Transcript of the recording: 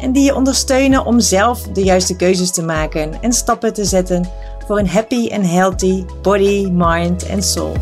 en die je ondersteunen om zelf de juiste keuzes te maken en stappen te zetten voor een happy en healthy body, mind en soul.